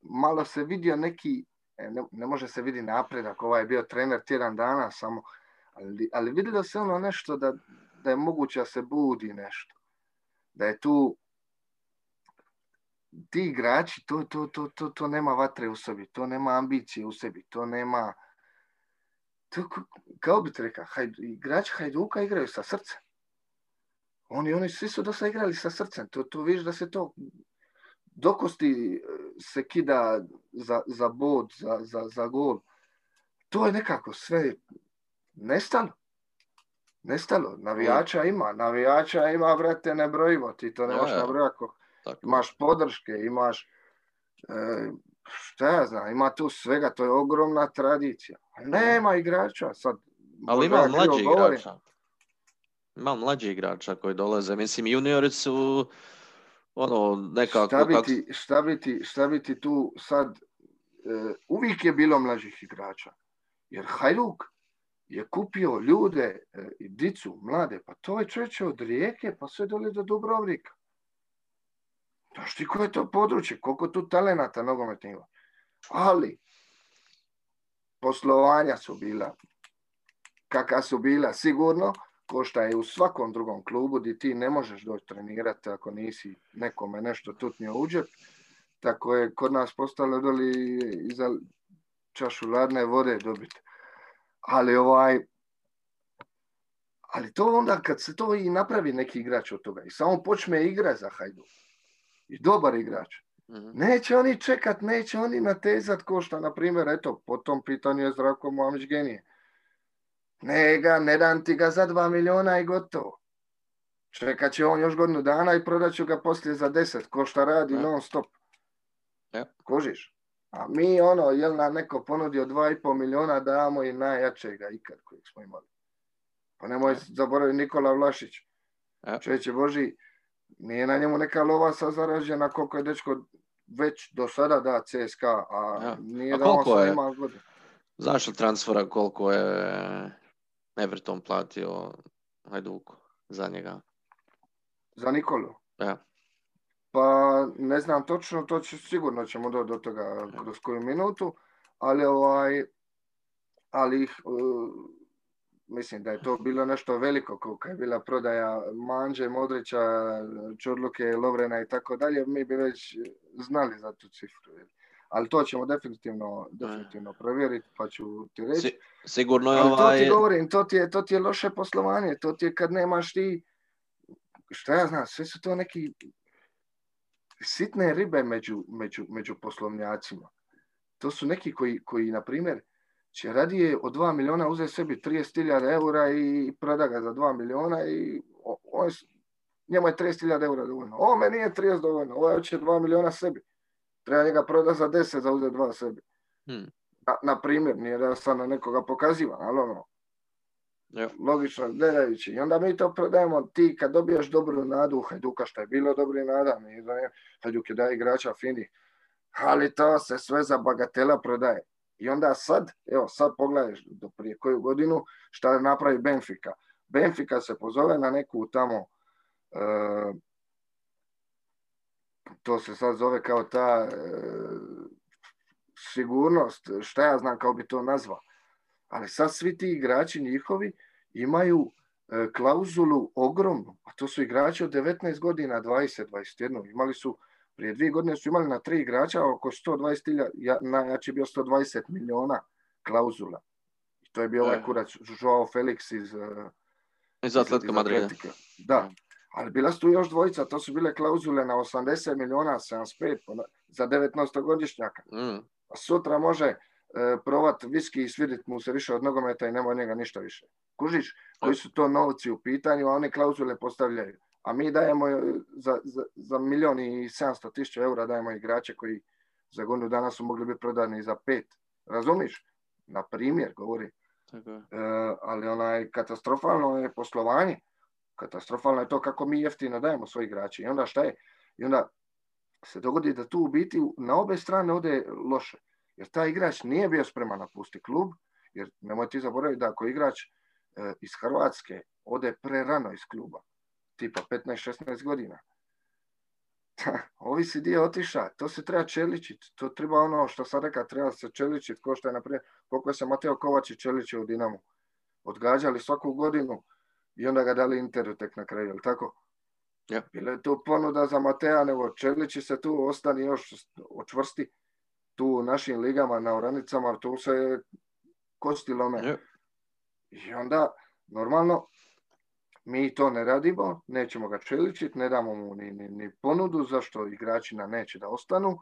S1: malo se vidio neki, e, ne, ne može se vidi napredak, ovaj je bio trener tjedan dana samo, ali, ali vidjelo se ono nešto da, da je moguće da se budi nešto. Da je tu ti igrači, to, to, to, to, to nema vatre u sebi, to nema ambicije u sebi, to nema... To, kao bi te rekao, igrači Hajduka igraju sa srcem. Oni, oni svi su dosta igrali sa srcem. To, to viš da se to dokosti e, se kida za, za bod, za, za, za gol. To je nekako sve nestalo. Nestalo. Navijača ima. Navijača ima, vrate, nebrojivo. Ti to nemaš nabrojati. Imaš podrške, imaš e, šta ja znam, ima tu svega, to je ogromna tradicija. Nema igrača. Sad,
S2: Ali ima mlađi igrača. Ima mlađi igrača koji dolaze. Mislim, juniori su ono, nekako...
S1: Šta bi ti, šta bi ti, šta bi ti tu sad... E, uvijek je bilo mlađih igrača. Jer Hajduk je kupio ljude e, i dicu, mlade. Pa to je čovječe od Rijeke pa sve dole do Dubrovnika. Znaš ti koje je to područje? Koliko tu talenata nogometnih? Ali, poslovanja su bila kakva su bila sigurno, ko šta je u svakom drugom klubu gdje ti ne možeš doći trenirati ako nisi nekome nešto tutnio u Tako je kod nas postalo doli i za čašu ladne vode dobiti. Ali ovaj, ali to onda kad se to i napravi neki igrač od toga i samo počne igra za Hajdu i dobar igrač, mhm. Neće oni čekat, neće oni natezat ko šta, na primjer, eto, po tom pitanju je Zdravko Moamić genije. Ne ga, ne dam ti ga za dva miliona i gotovo. Čekat će on još godinu dana i prodat ću ga poslije za deset, ko šta radi non stop.
S2: Ja.
S1: Kožiš? A mi ono, jel nam neko ponudio 2,5 miliona, damo i najjačega ikad kojeg smo imali. Pa nemoj zaboraviti Nikola Vlašić.
S2: Ja.
S1: Čovječe Boži, nije na njemu neka lova sa zaražena koliko je dečko već do sada da CSKA, a
S2: Ja.
S1: nije
S2: A
S1: da on
S2: koliko je?
S1: ima godinu.
S2: Znaš li transfera koliko je Everton platio Hajduku za njega?
S1: Za Nikolu.
S2: Ja.
S1: Pa ne znam točno, to će, sigurno ćemo doći do toga kroz koju minutu, ali ovaj, ali uh, mislim da je to bilo nešto veliko, kao kad je bila prodaja Manđe, Modrića, Čurluke, Lovrena i tako dalje, mi bi već znali za tu cifru. Ali to ćemo definitivno, definitivno provjeriti, pa ću ti reći.
S2: Si- sigurno je
S1: Ali to
S2: ovaj...
S1: ti govorim, to ti, je, to ti je loše poslovanje, to ti je kad nemaš ti, šta ja znam, sve su to neki sitne ribe među, među, među poslovnjacima. To su neki koji, koji na primjer, će radije od 2 miliona uzeti sebi 30.000 eura i proda ga za 2 miliona i on njemu je 30.000 eura dovoljno. O, meni je 30 dovoljno, ovaj hoće 2 miliona sebi. Treba njega proda za 10 za uzeti 2 sebi.
S2: Hmm.
S1: Na, na primjer, nije da sad na nekoga pokazivam, ali ono,
S2: Ja.
S1: logično gledajući. I onda mi to prodajemo ti kad dobiješ dobru nadu Hajduka, što je bilo dobri nada, da je, Hajduk je da igrača fini, ali to se sve za bagatela prodaje. I onda sad, evo sad pogledaš do prije koju godinu šta napravi Benfica. Benfica se pozove na neku tamo e, to se sad zove kao ta e, sigurnost, šta ja znam kao bi to nazvao. Ali sad svi ti igrači njihovi imaju e, klauzulu ogromnu, a to su igrači od 19 godina, 20, 21. Imali su, prije dvije godine su imali na tri igrača oko 120 tilja, ja, najjači bio 120 miliona klauzula. I to je bio ovaj
S2: E.
S1: kurac Joao Felix iz, e,
S2: Iz Atletika Madrida.
S1: Da, ali bila su tu još dvojica, to su bile klauzule na 80 miliona, 75 pa za 19-godišnjaka.
S2: Mm.
S1: A sutra može provat viski i svidit mu se više od nogometa i nema od njega ništa više. Kužiš, koji su to novci u pitanju, a oni klauzule postavljaju. A mi dajemo e, za, za, za milion i 700 tisuća eura dajemo igrače koji za godinu dana su mogli biti prodani za pet. Razumiš? Na primjer, govori.
S2: Tako.
S1: E, ali onaj katastrofalno je poslovanje. Katastrofalno je to kako mi jeftino dajemo svoje igrače. I onda šta je? I onda se dogodi da tu u biti na obe strane ode loše. Jer taj igrač nije bio spreman napustiti klub, jer nemoj ti zaboraviti da ako igrač e, iz Hrvatske ode prerano iz kluba, tipa 15-16 godina, <laughs> ovi si dio otiša, to se treba čeličiti, to treba ono što sam rekao, treba se čeličiti, ko što je naprijed, koliko se Mateo Kovačić čeličio u Dinamu. Odgađali svaku godinu i onda ga dali Interu tek na kraju, jel tako? Bila je to ponuda za Matea, nego Čelići se tu ostani još očvrsti tu u našim ligama na oranicama, tu se kosti lome.
S2: Ja.
S1: I onda, normalno, mi to ne radimo, nećemo ga čeličiti, ne damo mu ni, ni, ni ponudu zašto igrači nam neće da ostanu.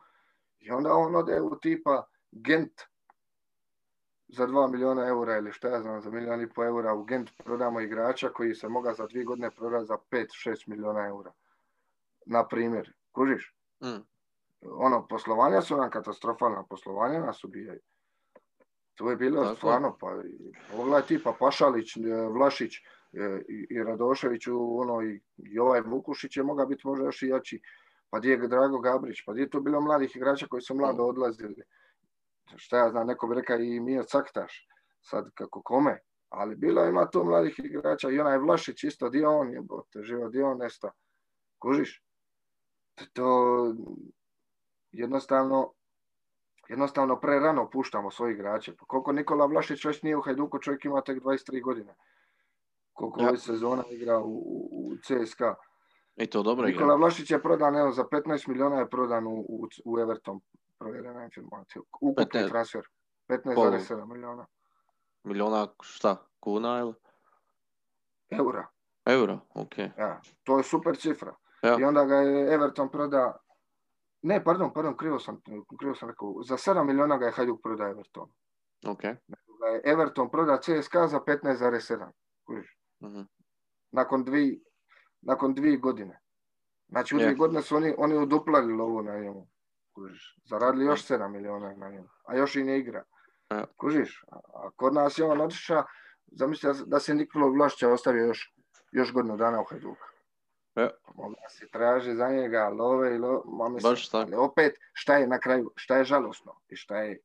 S1: I onda on ode u tipa Gent za 2 miliona eura ili šta ja znam, za milijon i po eura u Gent prodamo igrača koji se moga za dvije godine prodati za 5-6 miliona eura. Na primjer, kužiš?
S2: Mm.
S1: Ono, poslovanja su nam katastrofalna, poslovanja nas ubijaju. To je bilo
S2: Tako
S1: stvarno, pa pogledaj ti, pa Pašalić, e, Vlašić e, i, i Radošević, u- ono, i, i ovaj Vukušić je mogao biti možda još i jači. Pa gdje je Drago Gabrić, pa gdje je tu bilo mladih igrača koji su mlado odlazili. Šta ja znam, neko bi rekao i Mio Caktaš, sad kako kome, ali bilo ima tu mladih igrača i onaj Vlašić isto, dio on je, bote, živo, dio on nesta. Kužiš? To jednostavno jednostavno prerano puštamo svoje igrače. Pa koliko Nikola Vlašić već nije u Hajduku, čovjek ima tek 23 godine. Koliko
S2: Ja.
S1: ove sezona igra u, u, CSKA.
S2: I to dobro
S1: Nikola
S2: igra.
S1: Vlašić je prodan, evo, za 15 miliona je prodan u, u, u Everton. Provjerena informacija. Ukupni
S2: 15.
S1: transfer. 15,7 miliona
S2: Milijuna šta? Kuna ili?
S1: eura.
S2: Euro? Ok.
S1: Ja, to je super cifra.
S2: Ja.
S1: I onda ga je Everton proda ne, pardon, pardon, krivo sam, krivo sam rekao. Za 7 miliona ga je Hajduk proda Everton.
S2: Ok.
S1: Je Everton proda CSKA za 15,7. Kužiš?
S2: Mhm.
S1: nakon dvije, nakon dvije godine. Znači u
S2: Je.
S1: dvije godine su oni, oni uduplali lovu na njemu. Kužiš. Zaradili još 7 miliona na njemu. A još i ne igra.
S2: Ja.
S1: Kužiš. A kod nas je on otišao, zamisli da se Nikola Vlašća ostavio još, još godinu dana u Hajduka.
S2: Ja.
S1: Mogla se traži za njega love i love. Ma mislim,
S2: Baš tako.
S1: ali opet, šta je na kraju, šta je žalosno i šta je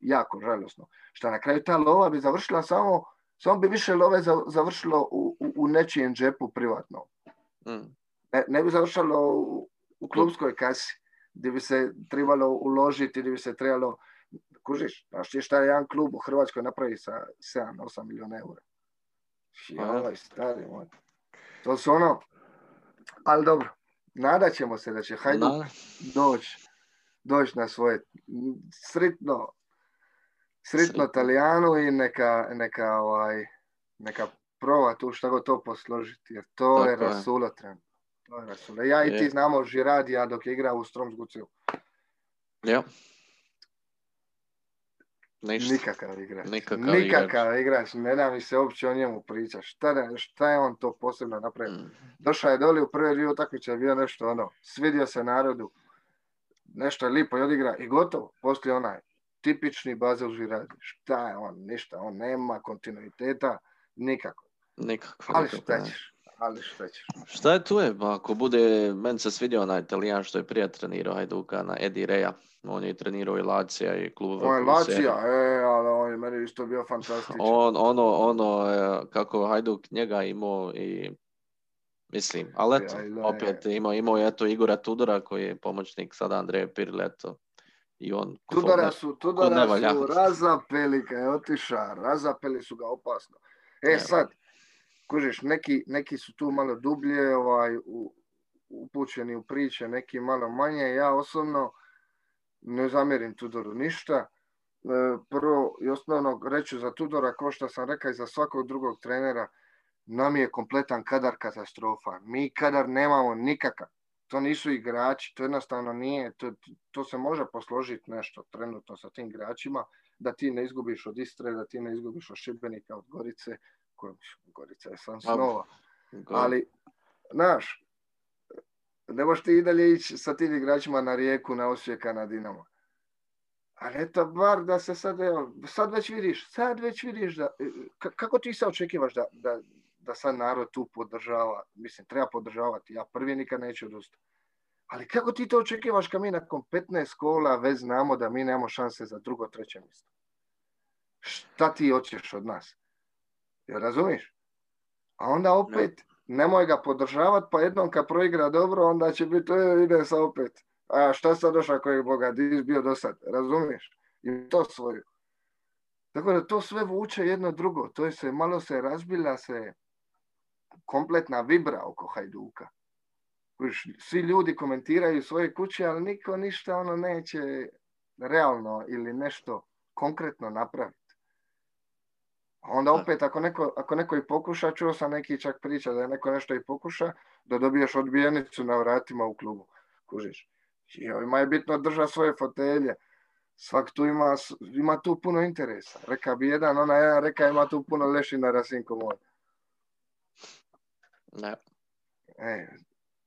S1: jako žalosno, šta na kraju ta lova bi završila samo, samo bi više love za- završilo u, u, u nečijem džepu privatno.
S2: Mm.
S1: Ne, ne bi završilo u, u klubskoj kasi, gdje bi se trebalo uložiti, gdje bi se trebalo, kužiš, znaš ti šta je jedan klub u Hrvatskoj napravi sa 7-8 milijuna eura.
S2: Pa.
S1: Joj, stari moj. To su ono, ali dobro, nadat ćemo se da će Hajduk
S2: Da.
S1: doći doć na svoje sritno Sritno. Talijanu i neka, neka, ovaj, neka proba tu šta god to posložiti, jer to je
S2: Tako je.
S1: rasulo trenutno. To je rasulo. Ja i ti
S2: Je.
S1: znamo Žiradija dok je igrao u Stromsguciju.
S2: Ja. Ništa.
S1: Nikakav igrač.
S2: Nikakav
S1: Nikakav igrač. Ne da mi se uopće o njemu priča. Šta, da- šta je on to posebno napravio?
S2: Mm.
S1: Došao je doli u prve dvije utakmice, bio nešto ono, svidio se narodu, nešto je lipo i odigra i gotovo. Poslije onaj tipični Bazel Žiradi. Šta je on? Ništa. On nema kontinuiteta nikako.
S2: Nikakvo.
S1: Ali šta
S2: ne.
S1: ćeš? Ali šta ćeš?
S2: Šta je tu je? Pa ako bude, meni se svidio onaj Italijan što je prije trenirao Hajduka na Edi Reja. On je trenirao i Lacija i klub.
S1: On je Lacija, e, ali on je meni isto bio fantastičan.
S2: On, ono, ono, e, kako Hajduk njega imao i mislim, ali eto, opet imao, imao je eto Igora Tudora koji je pomoćnik sada Andreje Pirle, eto. I on
S1: Tudora su, Tudora su razapeli kad je otiša, razapeli su ga opasno. E sad, kužiš, neki, neki su tu malo dublje ovaj, u, upućeni u priče, neki malo manje. Ja osobno ne zamjerim Tudoru ništa. E, Prvo i osnovno reću za Tudora, kao što sam rekao i za svakog drugog trenera, nam je kompletan kadar katastrofa. Mi kadar nemamo nikakav. To nisu igrači, to jednostavno nije, to, to se može posložiti nešto trenutno sa tim igračima, da ti ne izgubiš od Istre, da ti ne izgubiš od Šibenika, od Gorice, koje, Gorica je sam snova. Ali, znaš, ne možeš ti i dalje ići sa tim igračima na Rijeku, na Osijeka, na Dinamo. Ali eto, bar da se sad, evo, sad već vidiš, sad već vidiš da, ka- kako ti se očekivaš da, da, da sad narod tu podržava, mislim, treba podržavati, ja prvi nikad neću odustati. Ali kako ti to očekivaš kad mi nakon 15 kola već znamo da mi nemamo šanse za drugo, treće mjesto? Šta ti hoćeš od nas? Razumiješ? A onda opet, nemoj ga podržavati, pa jednom kad proigra dobro, onda će biti, e, ide sa opet. A šta sad došao kojeg Boga, di bio do sad, razumiješ? I to svoju. Tako da to sve vuče jedno drugo, to je se, malo se razbila se kompletna vibra oko Hajduka. Svi ljudi komentiraju svoje kuće, ali niko ništa ono neće realno ili nešto konkretno napraviti. Onda opet ako neko, ako neko i pokuša, čuo sam neki čak priča da je neko nešto i pokuša, da dobiješ odbijenicu na vratima u klubu. Kužiš. I ovima je bitno držati svoje fotelje. Svak tu ima, ima tu puno interesa. Reka bi jedan, ona jedan reka ima tu puno lešina rasinko moj.
S2: Ne.
S1: E,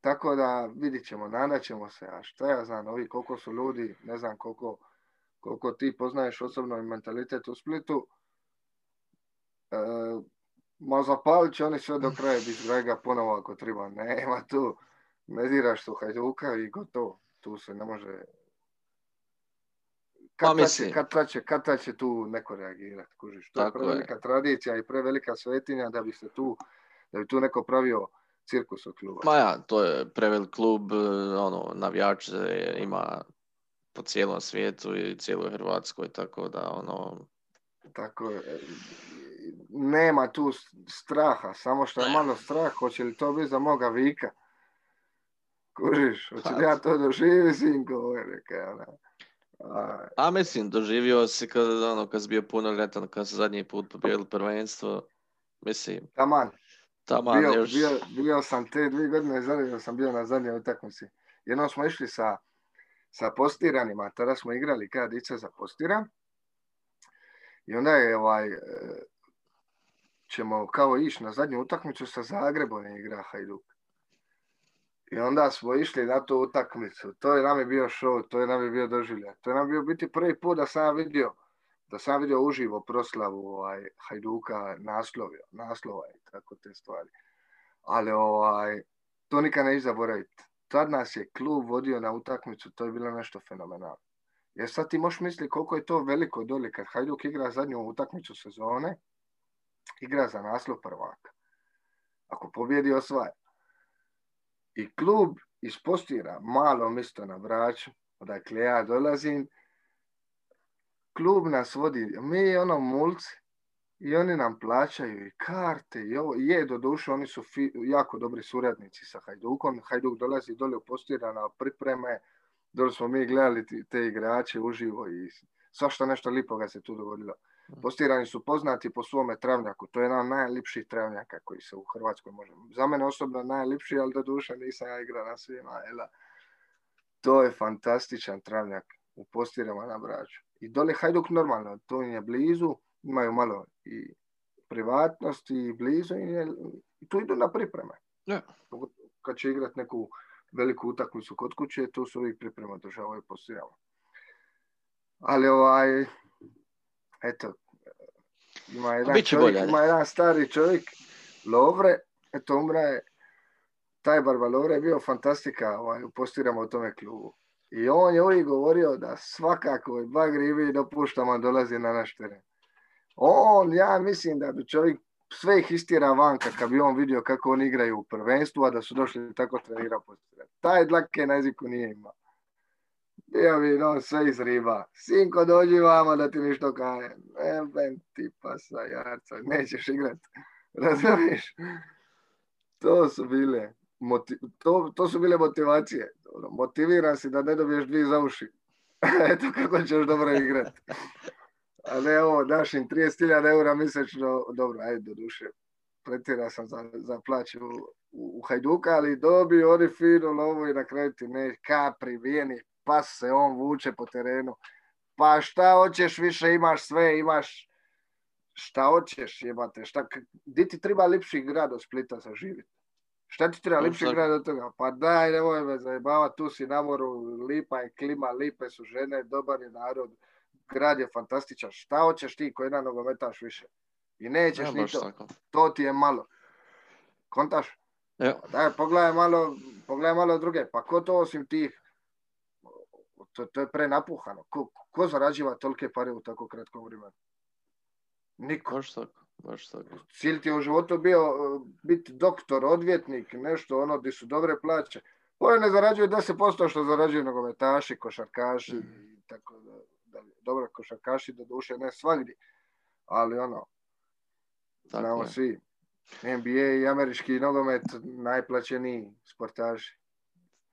S1: tako da vidit ćemo, nadat ćemo se, a šta ja znam, ovi koliko su ljudi, ne znam koliko, koliko ti poznaješ osobno i mentalitet u Splitu, ma zapalit će oni sve do kraja biti Grega ponovo ako treba, <laughs> nema tu, ne diraš tu Hajduka i gotovo, tu se ne može,
S2: Pa
S1: kad, tad će, kad, će, kad će tu neko reagirati, kužiš, to je prevelika tradicija i prevelika svetinja da bi se tu, da bi tu neko pravio cirkus od kluba.
S2: Ma ja, to je prevelik klub, e, ono, navijače ima po cijelom svijetu i cijeloj Hrvatskoj, tako da, ono,
S1: Tako je. Nema tu straha, samo što je malo strah, hoće li to biti za moga vika? Kužiš, hoće li ja to doživi, sinko, ona. A,
S2: a mislim, doživio si kad, ono, kad si bio punoljetan, kad si zadnji put pobijedili prvenstvo, mislim,
S1: taman,
S2: taman
S1: bio,
S2: još,
S1: bio, bio sam te dvije godine zadnje, sam bio na zadnjoj utakmici. Jednom smo išli sa, sa postiranima, tada smo igrali kada dica za postiran. I onda je ovaj, e, ćemo kao ići na zadnju utakmicu sa Zagrebom je igra Hajduk. I onda smo išli na tu utakmicu. To je nam je bio show, to je nam je bio doživljaj. To je nam bio biti prvi put da sam vidio da sam vidio uživo proslavu ovaj, Hajduka naslovio, naslova i tako te stvari. Ali ovaj, to nikad ne zaboraviti. Tad nas je klub vodio na utakmicu, to je bilo nešto fenomenalno. Jer sad ti možeš misliti koliko je to veliko doli kad Hajduk igra zadnju utakmicu sezone, igra za naslov prvaka. Ako pobjedi osvaja. I klub ispostira malo mjesto na Braću, odakle ja dolazim, klub nas vodi, mi ono mulci, i oni nam plaćaju i karte i ovo. Je, do duše, oni su jako dobri suradnici sa Hajdukom. Hajduk dolazi dole postira na pripreme. Dole smo mi gledali te igrače uživo i svašta nešto lipo ga se tu dogodilo. Postirani su poznati po svome travnjaku. To je jedan od najlipših travnjaka koji se u Hrvatskoj može. Za mene osobno najlipši, ali do duše nisam ja igrao na svima. Ela. To je fantastičan travnjak u postirama na Braću. I dole Hajduk normalno, to je blizu, imaju malo i privatnosti i blizu i, tu idu na pripreme.
S2: Ja.
S1: Kad će igrati neku veliku utakmicu kod kuće, tu su uvijek priprema državaju postojalo. Ali ovaj, eto, ima jedan, čovjek, ima jedan stari čovjek, Lovre, eto umra je, taj Barba Lovre je bio fantastika ovaj, u postirama u tome klubu. I on je uvijek govorio da svakako Bagri vi dopuštamo dolazi na naš teren. On, ja mislim da bi čovjek sve ih istira vanka kad bi on vidio kako oni igraju u prvenstvu, a da su došli tako trenira Taj dlake na jeziku nije imao. Bi no, sve iz riba. Sinko, dođi vama da ti ništo kaje. E, ti pasa jarca, nećeš igrat. <laughs> Razumiješ? To su bile, to, to su bile motivacije. Ono, motiviran si da ne dobiješ dvije za uši. <laughs> Eto kako ćeš dobro igrati. A ne ovo, daš im 30.000 eura mjesečno, dobro, ajde do duše, pretjera sam za, za plaću u, u, Hajduka, ali dobio oni fino lovo i na kraju ti ne kapri, vijeni, pas se on vuče po terenu. Pa šta hoćeš više, imaš sve, imaš šta hoćeš, jebate, šta, di ti treba lipši grad od Splita za živjeti? Šta ti treba lipši grad od toga? Pa daj, nemoj me zajebavati, tu si na moru, lipa je klima, lipe su žene, dobar je narod grad je fantastičan. Šta hoćeš ti koji jedan nogometaš više? I nećeš ni to. To ti je malo. Kontaš?
S2: Ja.
S1: Daj, pogledaj malo, pogledaj malo druge. Pa ko to osim tih? To, to je prenapuhano. Ko, ko zarađiva tolike pare u tako kratkom vremenu? Niko.
S2: Baš tako. Baš tako.
S1: Cilj ti je u životu bio uh, biti doktor, odvjetnik, nešto ono gdje su dobre plaće. Ovo ne zarađuju 10% što zarađuju nogometaši, košarkaši mm. i tako da dobro košarkaši do duše ne svagdje, ali ono, Tako znamo je. svi, NBA i američki nogomet najplaćeniji sportaši.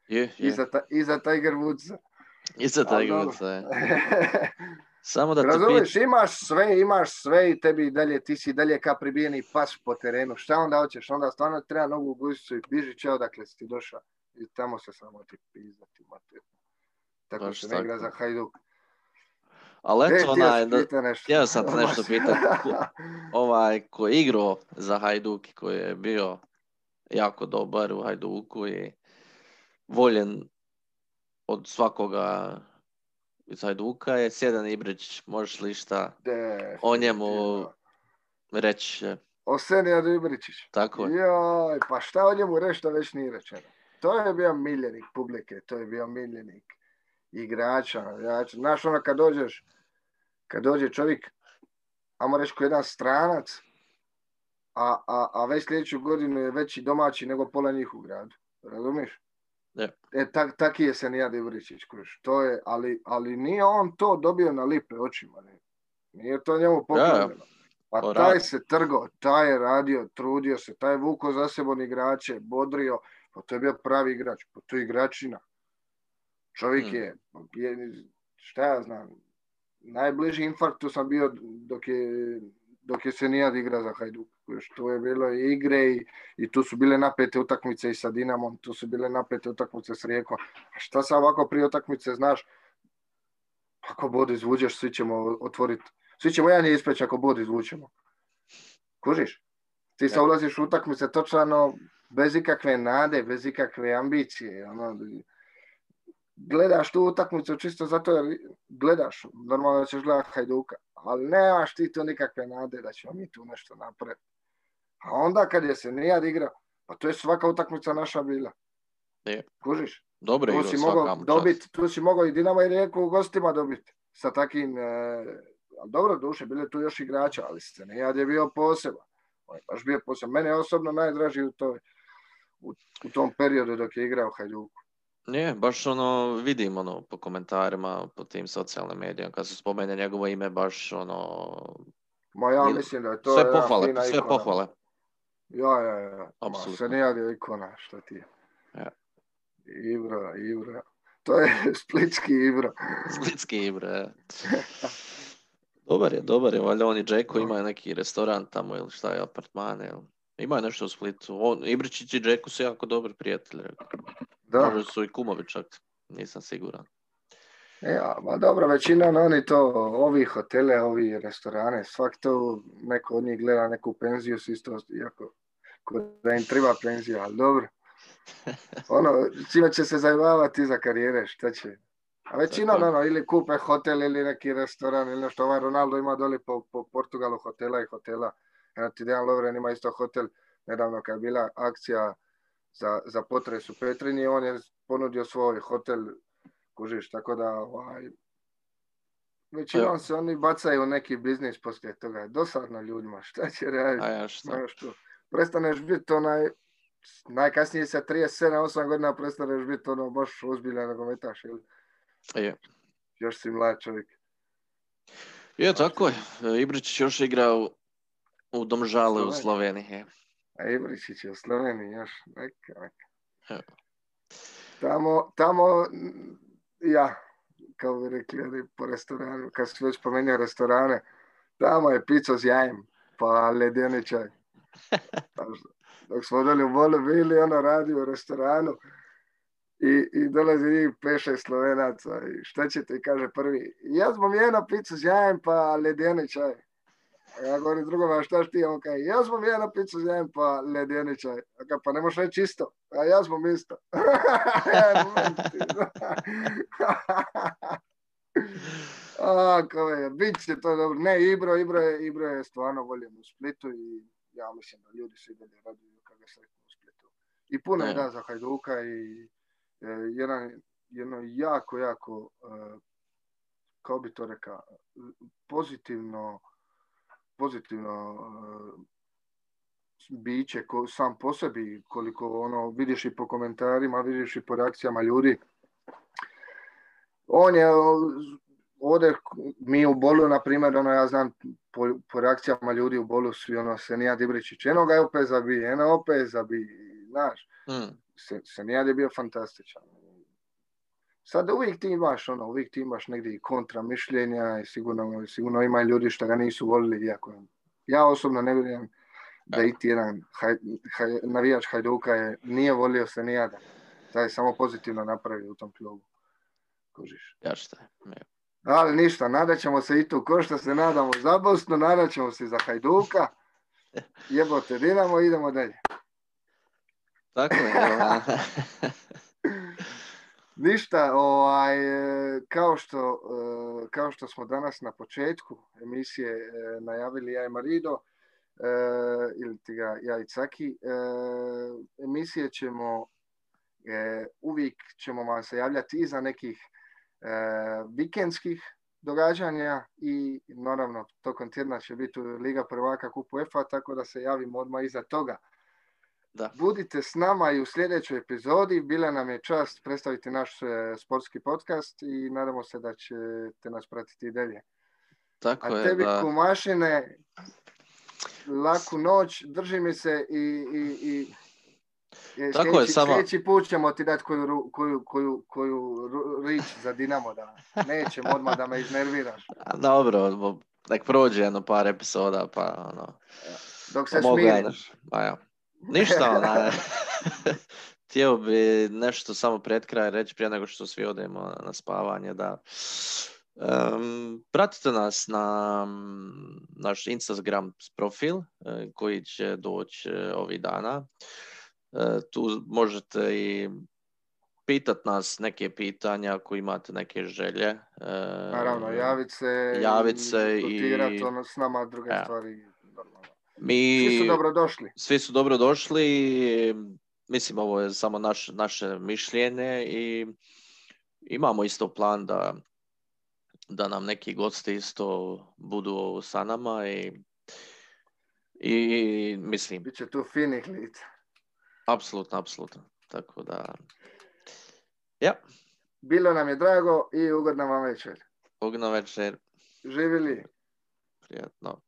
S2: Je, je.
S1: Iza, ta, iza Tiger Woodsa.
S2: Woodsa, je. <laughs> Samo da
S1: Razumiješ, imaš sve, imaš sve i tebi dalje, ti si dalje ka pribijeni pas po terenu. Šta onda hoćeš? Onda stvarno treba nogu u guzicu i biži će odakle si došao. I tamo se samo ti pizdati Tako Baš se ne igra za Hajduk.
S2: Ali eto, e, onaj, htio sam te nešto <laughs> pitati. ovaj, ko je igrao za Hajduk i koji je bio jako dobar u Hajduku i voljen od svakoga iz Hajduka je Sjedan Ibrić. Možeš li šta o njemu reći?
S1: O Senijadu Ibričić.
S2: Tako je.
S1: Joj, pa šta o njemu reći što već nije rečeno? To je bio miljenik publike, to je bio miljenik igrača. Znaš, ono kad dođeš, kad dođe čovjek, ajmo reći ko jedan stranac, a, a, a već sljedeću godinu je veći domaći nego pola njih u gradu. Razumiješ?
S2: Yeah.
S1: E, tak, taki je Senijad Ivričić, To je, ali, ali nije on to dobio na lipe očima. Ne. Nije to njemu poklonjeno. Pa taj se trgo, taj je radio, trudio se, taj je vuko za sebom igrače, bodrio, pa to je bio pravi igrač, pa to je igračina. Čovjek hmm. je, je, šta ja znam, najbliži infarktu sam bio dok je, dok je se nijad igra za Hajduk. To je bilo i igre i, i tu su bile napete utakmice i sa Dinamom, tu su bile napete utakmice s Rijekom. A šta sa ovako prije utakmice, znaš, ako bod izvuđeš, svi ćemo otvoriti. Svi ćemo jedan je ispeći ako bod izvučemo. Kužiš? Ti sad ulaziš u utakmice točno bez ikakve nade, bez ikakve ambicije. Ono, gledaš tu utakmicu čisto zato jer gledaš, normalno ćeš gledati Hajduka, ali nemaš ti to nikakve nade da ćemo mi tu nešto napraviti. A onda kad je se nijad igra, pa to je svaka utakmica naša bila.
S2: Je.
S1: Kužiš?
S2: Dobro
S1: tu si mogao dobiti, tu si mogao i Dinamo i Rijeku u gostima dobiti sa takim, e, dobro duše, bile tu još igrača, ali se nijad je bio poseban. On je baš bio poseban. Mene je osobno najdraži u, toj, u, u tom periodu dok je igrao Hajduku.
S2: Nije, baš ono, vidim ono po komentarima, po tim socijalnim medijama, kad se spomene njegovo ime, baš ono...
S1: Ma ja mislim da je to
S2: sve pohvale, sve pohvale.
S1: Ja, ja, ja. Apsolutno. Se nije ikona, što ti je. Ja. Ibra, Ibra. To je <laughs> splitski Ibra.
S2: splitski Ibra, ja. <laughs> dobar je, dobar je. Valjda on i Džeko imaju neki restoran tamo ili šta je, apartmane. Ili... Imaju nešto u Splitu. On, Ibričić i Džeko su jako dobri prijatelji. Da. Možda su i kumovi čak, nisam siguran.
S1: Ja, ma dobro, većina oni to, ovi hotele, ovi restorane, svak to neko od njih gleda neku penziju s isto, iako da im treba penzija, ali dobro. <laughs> Ono, čime će se zajebavati za karijere, šta će? A većina, ono, ili kupe hotel ili neki restoran ili nešto. Ovaj Ronaldo ima doli po, po Portugalu hotela i hotela. Evo ti Dejan Lovren ima isto hotel. Nedavno kad je bila akcija za, za potres u Petrini, on je ponudio svoj hotel, kužiš, tako da ovaj, većinom se oni bacaju u neki biznis poslije toga. Dosadno ljudima, šta će raditi?
S2: A ja šta?
S1: Prestaneš biti onaj, najkasnije sa 37-8 godina prestaneš biti ono baš ozbiljan nogometaš, ili?
S2: Je.
S1: Još si mlad čovjek.
S2: Je, tako je. Ibričić još igrao u Domžale u Sloveniji.
S1: A Ibričić je u Sloveniji još. Neka, neka. Tamo, tamo, ja, kao bi rekli, po restoranu, kad si već pomenio restorane, tamo je pico s jajem, pa ledeni čaj. Dok smo doli u Bolu bili, ono radi u restoranu i, i dolazi njih peše slovenaca i šta ćete, kaže prvi, ja smo jedno picu s jajem pa ledeni čaj. Ja govorim drugom, a šta ti? On kaže, ja smo jedno picu s jajem pa ledeni čaj. A kaže, pa ne možeš reći isto. A ja smo isto. <laughs> <laughs> a, je, bit će to dobro. Ne, Ibro, Ibro je, Ibro je stvarno voljen u Splitu i ja mislim da ljudi svi dalje raduju kada se u Splitu. I puno je da za Hajduka i e, jedan, jedno jako, jako, e, kao bi to rekao, pozitivno, pozitivno e, biće ko, sam po sebi, koliko ono vidiš i po komentarima, vidiš i po reakcijama ljudi. On je ovdje mi u bolu, na primjer, ono ja znam po, po reakcijama ljudi u bolu su ono Senija Dibričić, eno ga je opet zabi, eno opet zabi, znaš. Mm. Se, Senija je bio fantastičan. Sad uvijek ti imaš ono, uvijek ti imaš negdje i kontra mišljenja i sigurno, sigurno ima ljudi što ga nisu volili, iako ja osobno ne vjerujem da iti jedan haj, haj, navijač Hajduka je, nije volio Senijada. Da je samo pozitivno napravio u tom klubu. Kužiš.
S2: Ja šta
S1: ali ništa, nadat ćemo se i tu ko što se nadamo za Bosnu, nadat ćemo se za Hajduka. Jebote Dinamo, idemo dalje.
S2: Tako je. <laughs>
S1: Ništa, ovaj, kao, što, kao što smo danas na početku emisije eh, najavili ja i Marido, eh, ili ti ga ja i Caki, eh, emisije ćemo, uvijek ćemo vam se javljati iza nekih vikendskih događanja i naravno tokom tjedna će biti Liga prvaka kupu EFA, tako da se javimo odmah iza toga. Da. Budite s nama i u sljedećoj epizodi. Bila nam je čast predstaviti naš e, sportski podcast i nadamo se da ćete nas pratiti i dalje.
S2: Tako
S1: A
S2: je,
S1: tebi
S2: da.
S1: kumašine, laku noć, drži mi se i, i, i
S2: E, Tako je, samo...
S1: Sljedeći put ćemo ti dati koju, koju, koju, koju rič za Dinamo, da nećemo odmah da me iznerviraš. <laughs>
S2: Dobro, nek prođe jedno par epizoda, pa ono...
S1: Dok se smiriš.
S2: Pa ja. Ništa, ona... <laughs> Htio bi nešto samo pred kraj reći prije nego što svi odemo na spavanje, da Um, pratite nas na naš Instagram profil koji će doći ovih dana tu možete i pitat nas neke pitanja ako imate neke želje. E,
S1: Naravno, javit se,
S2: javit se i...
S1: ono s nama druge stvari.
S2: Mi,
S1: svi su dobrodošli.
S2: Svi su dobrodošli i mislim ovo je samo naš, naše mišljenje i imamo isto plan da, da nam neki gosti isto budu sa nama i, i mislim...
S1: Biće tu finih lica.
S2: Apsolutno, apsolutno. Tako da... Ja.
S1: Bilo nam je drago i ugodna vam večer.
S2: Ugodna večer.
S1: Živjeli.
S2: Prijatno.